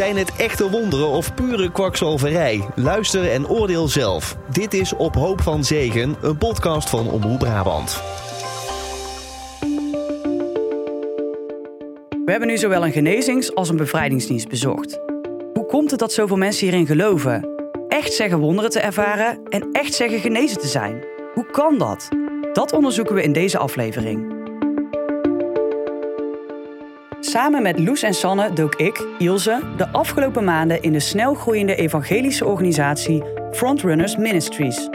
Zijn het echte wonderen of pure kwakzalverij? Luister en oordeel zelf. Dit is Op Hoop van Zegen, een podcast van Omroep Brabant. We hebben nu zowel een genezings- als een bevrijdingsdienst bezocht. Hoe komt het dat zoveel mensen hierin geloven? Echt zeggen wonderen te ervaren en echt zeggen genezen te zijn? Hoe kan dat? Dat onderzoeken we in deze aflevering. Samen met Loes en Sanne dook ik, Ilse, de afgelopen maanden in de snelgroeiende evangelische organisatie Frontrunners Ministries.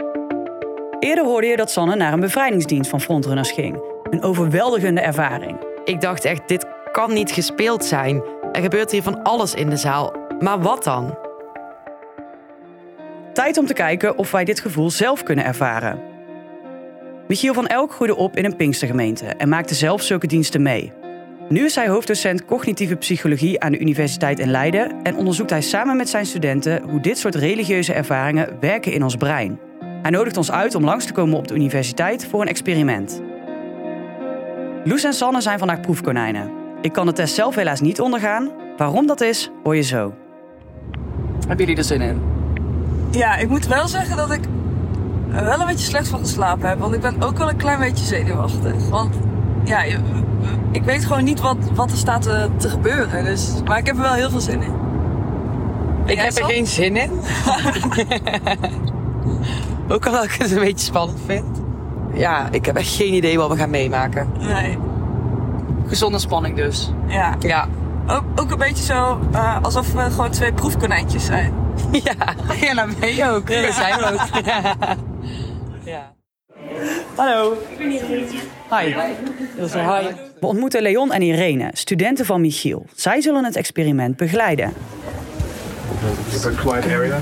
Eerder hoorde je dat Sanne naar een bevrijdingsdienst van Frontrunners ging. Een overweldigende ervaring. Ik dacht echt, dit kan niet gespeeld zijn. Er gebeurt hier van alles in de zaal. Maar wat dan? Tijd om te kijken of wij dit gevoel zelf kunnen ervaren. Michiel van Elk groeide op in een Pinkstergemeente en maakte zelf zulke diensten mee. Nu is hij hoofddocent cognitieve psychologie aan de Universiteit in Leiden en onderzoekt hij samen met zijn studenten hoe dit soort religieuze ervaringen werken in ons brein. Hij nodigt ons uit om langs te komen op de universiteit voor een experiment. Loes en Sanne zijn vandaag proefkonijnen. Ik kan de test zelf helaas niet ondergaan. Waarom dat is, hoor je zo. Hebben jullie er zin in? Ja, ik moet wel zeggen dat ik wel een beetje slecht van geslapen heb. Want ik ben ook wel een klein beetje zenuwachtig. Want ja, ik weet gewoon niet wat, wat er staat te, te gebeuren. Dus, maar ik heb er wel heel veel zin in. Ik heb er geen zin in. Ook al ik het een beetje spannend vind. Ja, ik heb echt geen idee wat we gaan meemaken. Nee. Gezonde spanning dus. Ja. Ja. Ook, ook een beetje zo eh, alsof we gewoon twee proefkonijntjes zijn. Ja, ja dat ben je ook. Dat zijn we ook. Ja. Hallo. Ik ben Irene. Hi. Ilse, hi. We ontmoeten Leon en Irene, studenten van Michiel. Zij zullen het experiment begeleiden. Is a quiet area?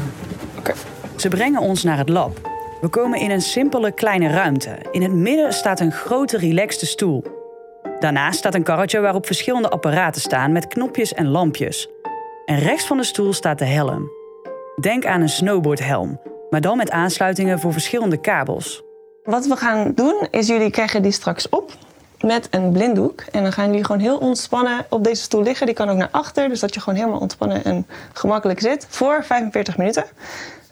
Ze brengen ons naar het lab. We komen in een simpele kleine ruimte. In het midden staat een grote relaxte stoel. Daarnaast staat een karretje waarop verschillende apparaten staan met knopjes en lampjes. En rechts van de stoel staat de helm. Denk aan een snowboardhelm, maar dan met aansluitingen voor verschillende kabels. Wat we gaan doen is jullie krijgen die straks op met een blinddoek. En dan gaan jullie gewoon heel ontspannen op deze stoel liggen. Die kan ook naar achter, dus dat je gewoon helemaal ontspannen en gemakkelijk zit. Voor 45 minuten.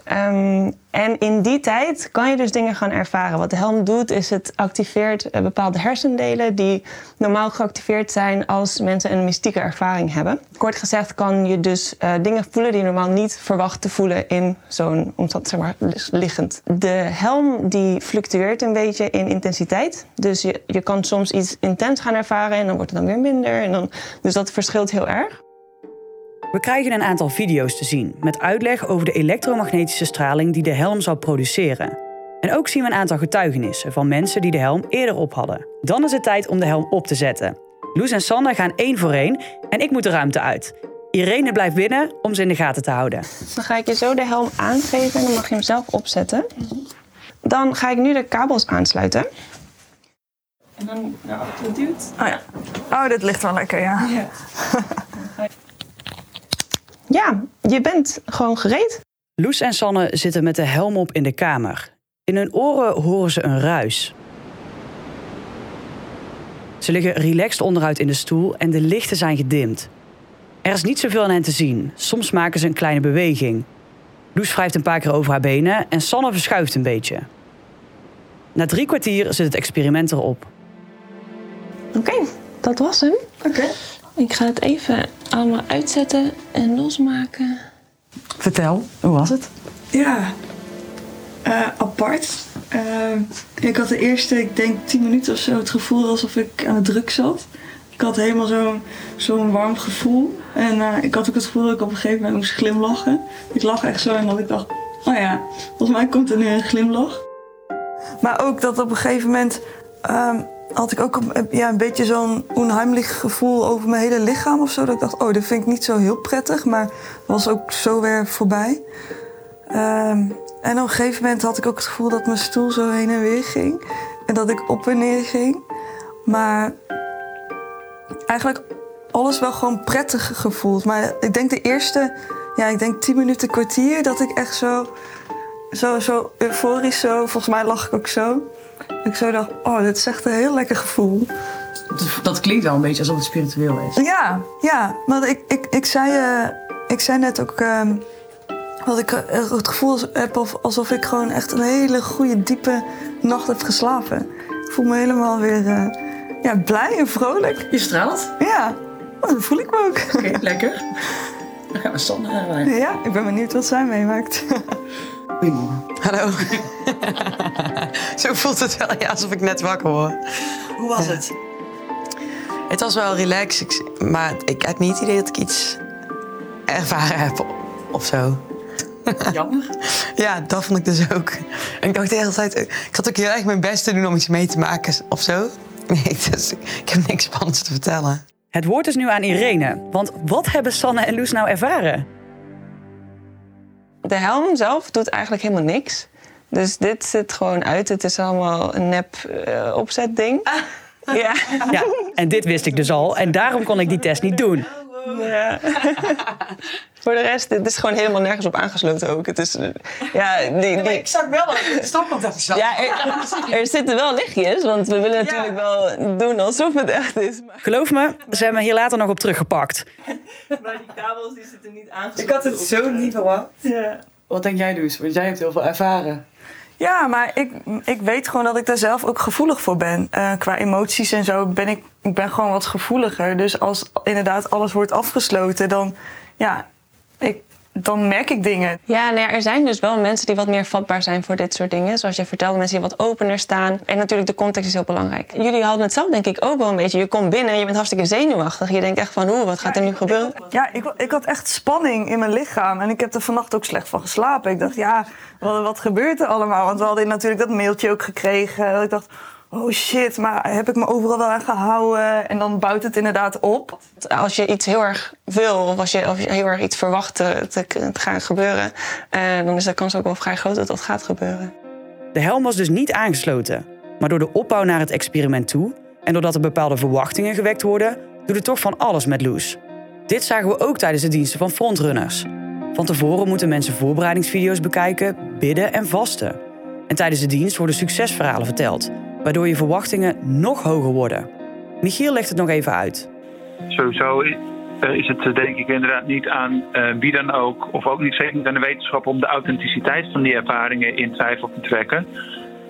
Ehm, en in die tijd kan je dus dingen gaan ervaren. Wat de helm doet, is het activeert eh, bepaalde hersendelen die normaal geactiveerd zijn als mensen een mystieke ervaring hebben. Kort gezegd kan je dus eh, dingen voelen die je normaal niet verwacht te voelen in zo'n omstand, zeg maar, liggend. De helm die fluctueert een beetje in intensiteit. Dus je, je kan soms iets intens gaan ervaren en dan wordt het dan weer minder. En dan, dus dat verschilt heel erg. We krijgen een aantal video's te zien met uitleg over de elektromagnetische straling die de helm zou produceren. En ook zien we een aantal getuigenissen van mensen die de helm eerder op hadden. Dan is het tijd om de helm op te zetten. Loes en Sanne gaan één voor één en ik moet de ruimte uit. Irene blijft binnen om ze in de gaten te houden. Dan ga ik je zo de helm aangeven en dan mag je hem zelf opzetten. Dan ga ik nu de kabels aansluiten. En dan naar achteren duwt. Oh ja. Oh, dit ligt wel lekker, ja. Ja, je bent gewoon gereed. Loes en Sanne zitten met de helm op in de kamer. In hun oren horen ze een ruis. Ze liggen relaxed onderuit in de stoel en de lichten zijn gedimd. Er is niet zoveel aan hen te zien. Soms maken ze een kleine beweging. Loes wrijft een paar keer over haar benen en Sanne verschuift een beetje. Na drie kwartier zit het experiment erop. Oké, dat was hem. Oké. Ik ga het even allemaal uitzetten en losmaken. Vertel, hoe was het? Ja, eh, apart. Eh, ik had de eerste, ik denk 10 minuten of zo, het gevoel alsof ik aan de druk zat. Ik had helemaal zo'n zo'n warm gevoel. En eh, ik had ook het gevoel dat ik op een gegeven moment moest glimlachen. Ik lag echt zo en dat ik dacht, oh ja, volgens mij komt er nu een glimlach. Maar ook dat op een gegeven moment ehm, had ik ook een, ja, een beetje zo'n onheimlich gevoel over mijn hele lichaam of zo. Dat ik dacht, oh, dat vind ik niet zo heel prettig. Maar was ook zo weer voorbij. Ehm, en op een gegeven moment had ik ook het gevoel dat mijn stoel zo heen en weer ging. En dat ik op en neer ging. Maar eigenlijk alles wel gewoon prettig gevoeld. Maar ik denk de eerste, ja, ik denk tien minuten, kwartier... dat ik echt zo, zo, zo euforisch zo... Volgens mij lag ik ook zo. Ik zo dacht, oh, dit is echt een heel lekker gevoel. Dat klinkt wel een beetje alsof het spiritueel is. Ja, ja. Want ik, ik, ik zei... eh, ik zei net ook ehm, dat ik eh, het gevoel heb of- alsof ik gewoon echt een hele goede, diepe nacht heb geslapen. Ik voel me helemaal weer eh, ja, blij en vrolijk. Je straalt. Ja, dat voel ik me ook. Oké, lekker. Dan gaan we Sanne Ja, ik ben benieuwd wat zij meemaakt. Goedemorgen. Hallo. Zo voelt het wel, ja, alsof ik net wakker word. Hoe was het? Het was wel relaxed, maar ik heb niet het idee dat ik iets ervaren heb of zo. Jammer. Ja, dat vond ik dus ook. En ik dacht de hele tijd, ik zat ook heel erg mijn best te doen om iets mee te maken of zo. Nee, dus ik heb niks spannends te vertellen. Het woord is nu aan Irene. Want wat hebben Sanne en Loes nou ervaren? De helm zelf doet eigenlijk helemaal niks. Dus dit zit gewoon uit. Het is allemaal een nep eh, opzetding. Ja. Ja, en dit wist ik dus al. En daarom kon ik die test niet doen. ja. Voor de rest, dit is gewoon helemaal nergens op aangesloten ook. Het is, eh, ja, die, die, zag wel dat het stopcontact zat. ja er, er zitten wel lichtjes, want we willen natuurlijk wel doen alsof het echt is. Maar, Geloof me, ze hebben me hier later nog op teruggepakt. maar die kabels die zitten niet aangesloten. Ik had het zo niet verwacht. Ja. Wat denk jij dus? Want jij hebt heel veel ervaren. Ja, maar ik, ik weet gewoon dat ik daar zelf ook gevoelig voor ben. Eh, qua emoties en zo ben ik, ik ben gewoon wat gevoeliger. Dus als inderdaad alles wordt afgesloten, dan, ja, ik, dan merk ik dingen. Ja, nou ja, er zijn dus wel mensen die wat meer vatbaar zijn voor dit soort dingen. Zoals je vertelde, mensen die wat opener staan. En natuurlijk, de context is heel belangrijk. Jullie hadden het zelf denk ik ook wel een beetje. Je komt binnen, je bent hartstikke zenuwachtig. Je denkt echt van, oeh, wat gaat er nu gebeuren? Ja, ik, ik had echt spanning in mijn lichaam. En ik heb er vannacht ook slecht van geslapen. Ik dacht, ja, wat, wat gebeurt er allemaal? Want we hadden natuurlijk dat mailtje ook gekregen. Ik dacht, oh shit, maar heb ik me overal wel aan gehouden? En dan bouwt het inderdaad op. Als je iets heel erg wil, of als je, of je heel erg iets verwacht te, te, te gaan gebeuren... eh, dan is de kans ook wel vrij groot dat dat gaat gebeuren. De helm was dus niet aangesloten. Maar door de opbouw naar het experiment toe... en doordat er bepaalde verwachtingen gewekt worden... doet het toch van alles met Loes. Dit zagen we ook tijdens de diensten van frontrunners. Van tevoren moeten mensen voorbereidingsvideo's bekijken, bidden en vasten. En tijdens de dienst worden succesverhalen verteld... waardoor je verwachtingen nog hoger worden. Michiel legt het nog even uit. Sowieso is het denk ik inderdaad niet aan eh, wie dan ook, of ook niet zeker aan de wetenschap, om de authenticiteit van die ervaringen in twijfel te trekken.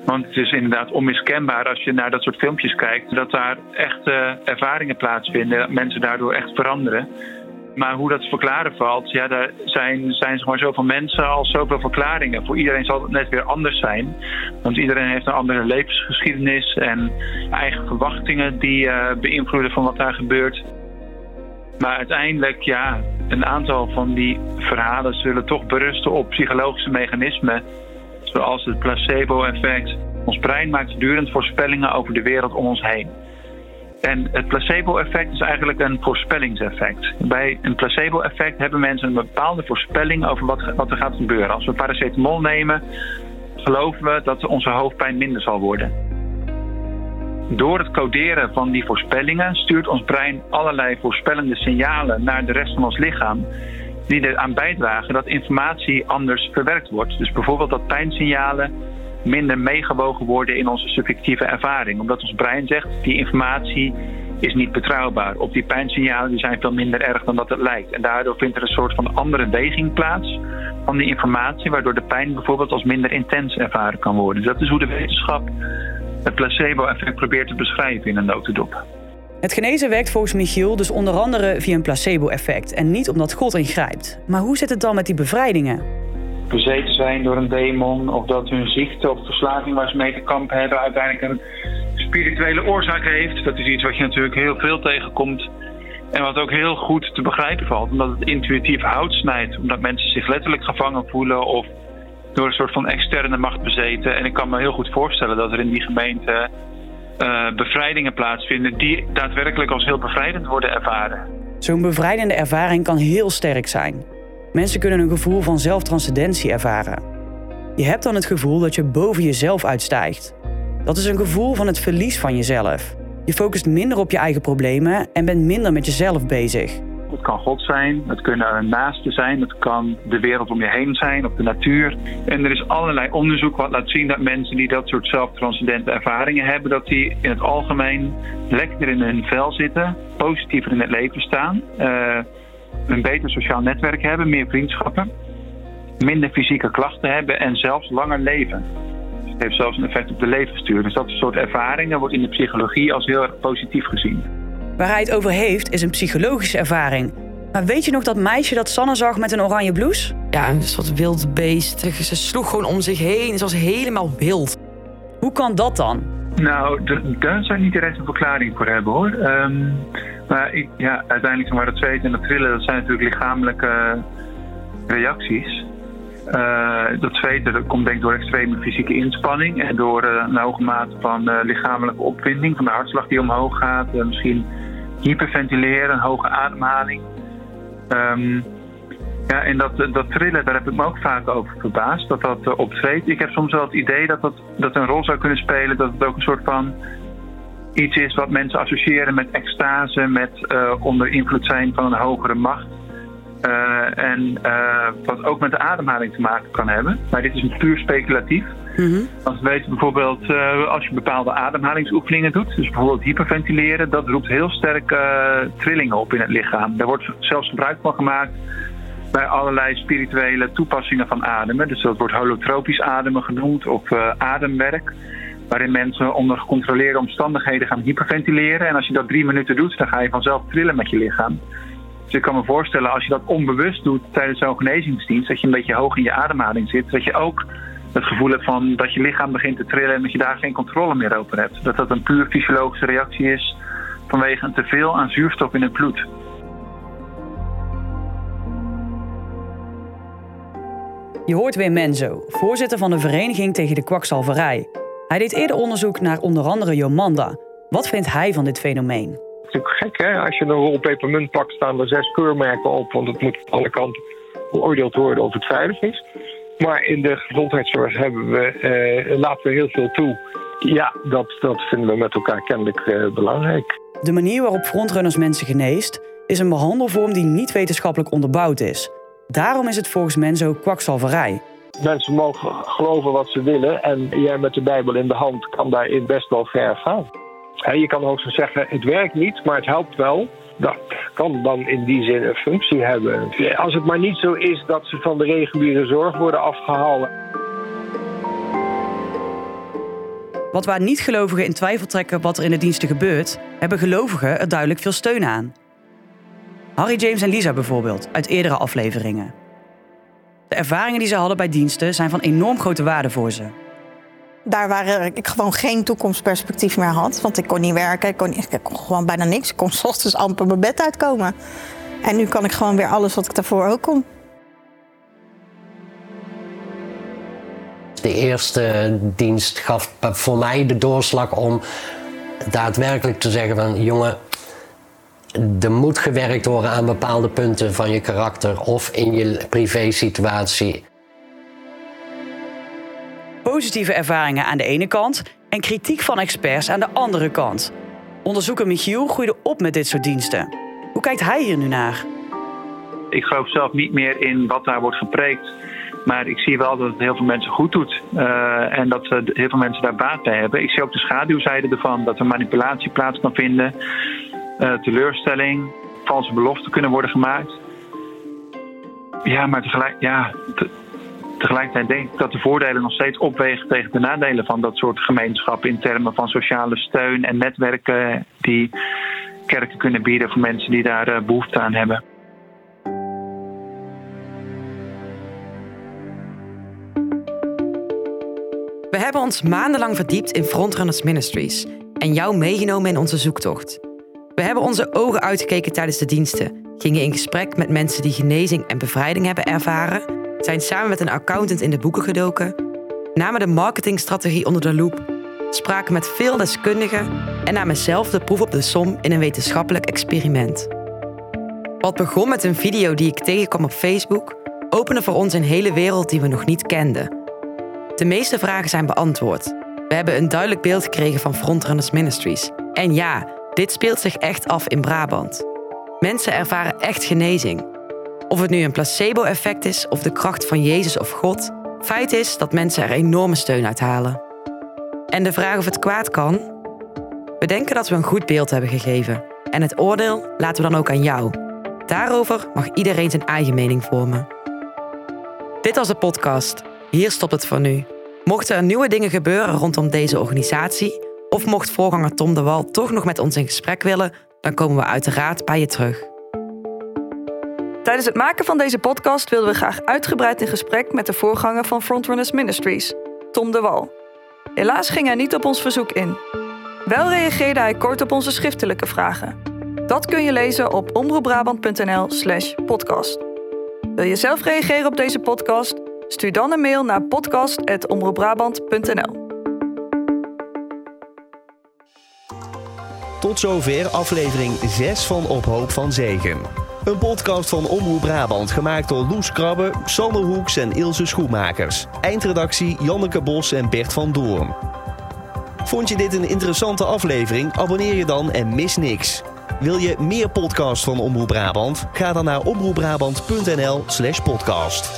Want het is inderdaad onmiskenbaar als je naar dat soort filmpjes kijkt, dat daar echt eh, ervaringen plaatsvinden, mensen daardoor echt veranderen. Maar hoe dat verklaren valt, ja, daar zijn, zijn maar zoveel mensen als zoveel verklaringen. Voor iedereen zal het net weer anders zijn. Want iedereen heeft een andere levensgeschiedenis en eigen verwachtingen die eh, beïnvloeden van wat daar gebeurt. Maar uiteindelijk, ja, een aantal van die verhalen zullen toch berusten op psychologische mechanismen. Zoals het placebo-effect. Ons brein maakt voortdurend voorspellingen over de wereld om ons heen. En het placebo-effect is eigenlijk een voorspellingseffect. Bij een placebo-effect hebben mensen een bepaalde voorspelling over wat, wat er gaat gebeuren. Als we paracetamol nemen, geloven we dat onze hoofdpijn minder zal worden. Door het coderen van die voorspellingen stuurt ons brein allerlei voorspellende signalen naar de rest van ons lichaam. Die eraan bijdragen dat informatie anders verwerkt wordt. Dus bijvoorbeeld dat pijnsignalen minder meegewogen worden in onze subjectieve ervaring. Omdat ons brein zegt, die informatie is niet betrouwbaar. Of die pijnsignalen die zijn veel minder erg dan dat het lijkt. En daardoor vindt er een soort van andere weging plaats van die informatie, waardoor de pijn bijvoorbeeld als minder intens ervaren kan worden. Dus dat is hoe de wetenschap het placebo-effect probeert te beschrijven in een notendop. Het genezen werkt volgens Michiel dus onder andere via een placebo-effect... en niet omdat God ingrijpt. Maar hoe zit het dan met die bevrijdingen? Bezeten zijn door een demon of dat hun ziekte of verslaving waar ze mee te kampen hebben uiteindelijk een spirituele oorzaak heeft. Dat is iets wat je natuurlijk heel veel tegenkomt en wat ook heel goed te begrijpen valt, omdat het intuïtief hout snijdt, omdat mensen zich letterlijk gevangen voelen of door een soort van externe macht bezeten. En ik kan me heel goed voorstellen dat er in die gemeente uh, bevrijdingen plaatsvinden die daadwerkelijk als heel bevrijdend worden ervaren. Zo'n bevrijdende ervaring kan heel sterk zijn. Mensen kunnen een gevoel van zelftranscendentie ervaren. Je hebt dan het gevoel dat je boven jezelf uitstijgt. Dat is een gevoel van het verlies van jezelf. Je focust minder op je eigen problemen en bent minder met jezelf bezig. Het kan God zijn, het kunnen naasten zijn, het kan de wereld om je heen zijn of de natuur. En er is allerlei onderzoek wat laat zien dat mensen die dat soort zelftranscendente ervaringen hebben, dat die in het algemeen lekkerder in hun vel zitten, positiever in het leven staan. Uh, een beter sociaal netwerk hebben, meer vriendschappen, minder fysieke klachten hebben en zelfs langer leven. Dus het heeft zelfs een effect op de levensduur. Dus dat soort ervaringen wordt in de psychologie als heel erg positief gezien. Waar hij het over heeft is een psychologische ervaring. Maar weet je nog dat meisje dat Sanne zag met een oranje blouse? Ja, een soort wild beest. Ze sloeg gewoon om zich heen. Ze was helemaal wild. Hoe kan dat dan? Nou, daar zou ik niet direct een verklaring voor hebben hoor. Ehm, maar ik, ja, uiteindelijk maar dat zweten en dat trillen, dat zijn natuurlijk lichamelijke reacties. Eh, dat zweten dat komt denk ik door extreme fysieke inspanning en door eh, een hoge mate van eh, lichamelijke opwinding, van de hartslag die omhoog gaat, eh, misschien hyperventileren, een hoge ademhaling. Ehm, ja, en dat, dat trillen, daar heb ik me ook vaak over verbaasd, dat dat eh, optreedt. Ik heb soms wel het idee dat dat, dat een rol zou kunnen spelen, dat het ook een soort van iets is wat mensen associëren met extase, met eh, onder invloed zijn van een hogere macht. Eh, en eh, wat ook met de ademhaling te maken kan hebben. Maar dit is puur speculatief. Want we weten bijvoorbeeld, als je bepaalde ademhalingsoefeningen doet, dus bijvoorbeeld hyperventileren, dat roept heel sterk trillingen op in het lichaam. Daar wordt zelfs gebruik van gemaakt bij allerlei spirituele toepassingen van ademen. Dus dat wordt holotropisch ademen genoemd of ademwerk. Waarin mensen onder gecontroleerde omstandigheden gaan hyperventileren. En als je dat drie minuten doet, dan ga je vanzelf trillen met je lichaam. Dus ik kan me voorstellen, als je dat onbewust doet tijdens zo'n genezingsdienst, dat je een beetje hoog in je ademhaling zit, dat je ook het gevoel hebt van dat je lichaam begint te trillen en dat je daar geen controle meer over hebt. Dat dat een puur fysiologische reactie is vanwege een teveel aan zuurstof in het bloed. Je hoort weer Menzo, voorzitter van de Vereniging tegen de Kwakzalverij. Hij deed eerder onderzoek naar onder andere Jomanda. Wat vindt hij van dit fenomeen? Het is natuurlijk gek, hè? Als je een rol pepermunt pakt, staan er zes keurmerken op. Want het moet aan alle kanten beoordeeld worden of het veilig is. Maar in de gezondheidszorg hebben we, eh, laten we heel veel toe. Ja, dat, dat vinden we met elkaar kennelijk eh, belangrijk. De manier waarop frontrunners mensen geneest, is een behandelvorm die niet wetenschappelijk onderbouwd is. Daarom is het volgens Menzo kwakzalverij. Mensen mogen geloven wat ze willen. En jij met de Bijbel in de hand kan daarin best wel ver gaan. Je kan hoogstens zeggen, het werkt niet, maar het helpt wel. Dat kan dan in die zin een functie hebben. Als het maar niet zo is dat ze van de reguliere zorg worden afgehaald. Wat waar niet-gelovigen in twijfel trekken wat er in de diensten gebeurt, hebben gelovigen er duidelijk veel steun aan. Harry James en Lisa bijvoorbeeld, uit eerdere afleveringen. De ervaringen die ze hadden bij diensten zijn van enorm grote waarde voor ze. Daar waar ik gewoon geen toekomstperspectief meer had. Want ik kon niet werken, ik kon, ik kon gewoon bijna niks. Ik kon 's ochtends amper mijn bed uitkomen. En nu kan ik gewoon weer alles wat ik daarvoor ook kon. De eerste dienst gaf voor mij de doorslag om daadwerkelijk te zeggen van jongen, er moet gewerkt worden aan bepaalde punten van je karakter of in je privésituatie. Positieve ervaringen aan de ene kant en kritiek van experts aan de andere kant. Onderzoeker Michiel groeide op met dit soort diensten. Hoe kijkt hij hier nu naar? Ik geloof zelf niet meer in wat daar wordt gepreekt. Maar ik zie wel dat het heel veel mensen goed doet. Eh, en dat eh, heel veel mensen daar baat bij hebben. Ik zie ook de schaduwzijde ervan. Dat er manipulatie plaats kan vinden. Eh, teleurstelling. Valse beloften kunnen worden gemaakt. Ja, maar tegelijk, ja, te- tegelijkertijd denk ik dat de voordelen nog steeds opwegen tegen de nadelen van dat soort gemeenschappen. In termen van sociale steun en netwerken die kerken kunnen bieden voor mensen die daar eh, behoefte aan hebben. We hebben ons maandenlang verdiept in Frontrunners Ministries en jou meegenomen in onze zoektocht. We hebben onze ogen uitgekeken tijdens de diensten, gingen in gesprek met mensen die genezing en bevrijding hebben ervaren, zijn samen met een accountant in de boeken gedoken, namen de marketingstrategie onder de loep, spraken met veel deskundigen en namen zelf de proef op de som in een wetenschappelijk experiment. Wat begon met een video die ik tegenkwam op Facebook, opende voor ons een hele wereld die we nog niet kenden. De meeste vragen zijn beantwoord. We hebben een duidelijk beeld gekregen van Frontrunners Ministries. En ja, dit speelt zich echt af in Brabant. Mensen ervaren echt genezing. Of het nu een placebo-effect is of de kracht van Jezus of God, feit is dat mensen er enorme steun uit halen. En de vraag of het kwaad kan? We denken dat we een goed beeld hebben gegeven. En het oordeel laten we dan ook aan jou. Daarover mag iedereen zijn eigen mening vormen. Dit was de podcast. Hier stopt het voor nu. Mochten er nieuwe dingen gebeuren rondom deze organisatie, of mocht voorganger Tom de Wal toch nog met ons in gesprek willen, dan komen we uiteraard bij je terug. Tijdens het maken van deze podcast wilden we graag uitgebreid in gesprek met de voorganger van Frontrunners Ministries, Tom de Wal. Helaas ging hij niet op ons verzoek in. Wel reageerde hij kort op onze schriftelijke vragen. Dat kun je lezen op omroepbrabant.nl/slash podcast. Wil je zelf reageren op deze podcast? Stuur dan een mail naar podcast.omroepbrabant.nl. Tot zover aflevering 6 van Op Hoop van Zegen. Een podcast van Omroep Brabant gemaakt door Loes Krabbe, Sander Hoeks en Ilse Schoenmakers. Eindredactie Janneke Bos en Bert van Doorn. Vond je dit een interessante aflevering? Abonneer je dan en mis niks. Wil je meer podcasts van Omroep Brabant? Ga dan naar omroepbrabant.nl slash podcast.